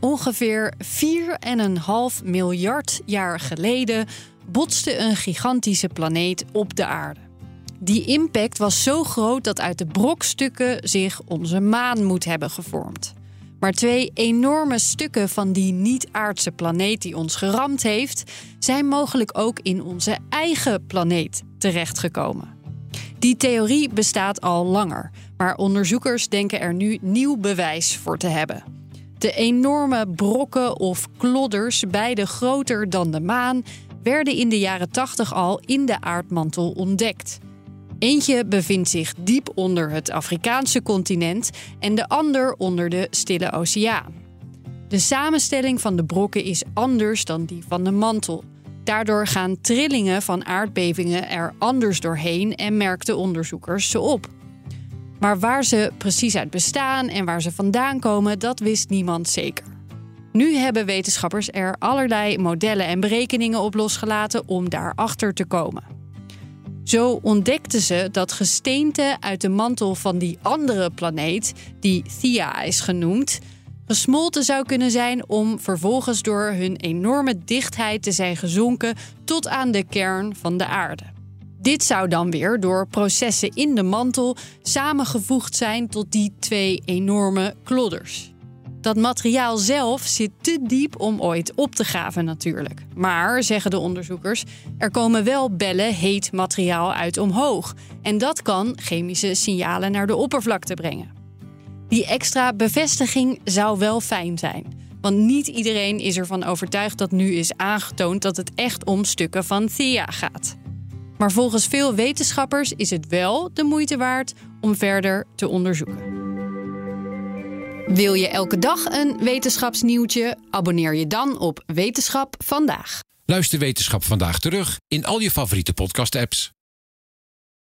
Ongeveer 4,5 miljard jaar geleden botste een gigantische planeet op de aarde. Die impact was zo groot dat uit de brokstukken zich onze maan moet hebben gevormd. Maar twee enorme stukken van die niet-aardse planeet die ons geramd heeft, zijn mogelijk ook in onze eigen planeet terechtgekomen. Die theorie bestaat al langer, maar onderzoekers denken er nu nieuw bewijs voor te hebben. De enorme brokken of klodders, beide groter dan de maan, werden in de jaren 80 al in de aardmantel ontdekt. Eentje bevindt zich diep onder het Afrikaanse continent en de ander onder de Stille Oceaan. De samenstelling van de brokken is anders dan die van de mantel. Daardoor gaan trillingen van aardbevingen er anders doorheen en merkten onderzoekers ze op. Maar waar ze precies uit bestaan en waar ze vandaan komen, dat wist niemand zeker. Nu hebben wetenschappers er allerlei modellen en berekeningen op losgelaten om daarachter te komen. Zo ontdekten ze dat gesteente uit de mantel van die andere planeet, die Thea is genoemd, gesmolten zou kunnen zijn om vervolgens door hun enorme dichtheid te zijn gezonken tot aan de kern van de aarde. Dit zou dan weer door processen in de mantel samengevoegd zijn tot die twee enorme klodders. Dat materiaal zelf zit te diep om ooit op te graven natuurlijk. Maar, zeggen de onderzoekers, er komen wel bellen heet materiaal uit omhoog. En dat kan chemische signalen naar de oppervlakte brengen. Die extra bevestiging zou wel fijn zijn. Want niet iedereen is ervan overtuigd dat nu is aangetoond dat het echt om stukken van Thea gaat. Maar volgens veel wetenschappers is het wel de moeite waard om verder te onderzoeken. Wil je elke dag een wetenschapsnieuwtje? Abonneer je dan op Wetenschap vandaag. Luister Wetenschap vandaag terug in al je favoriete podcast-apps.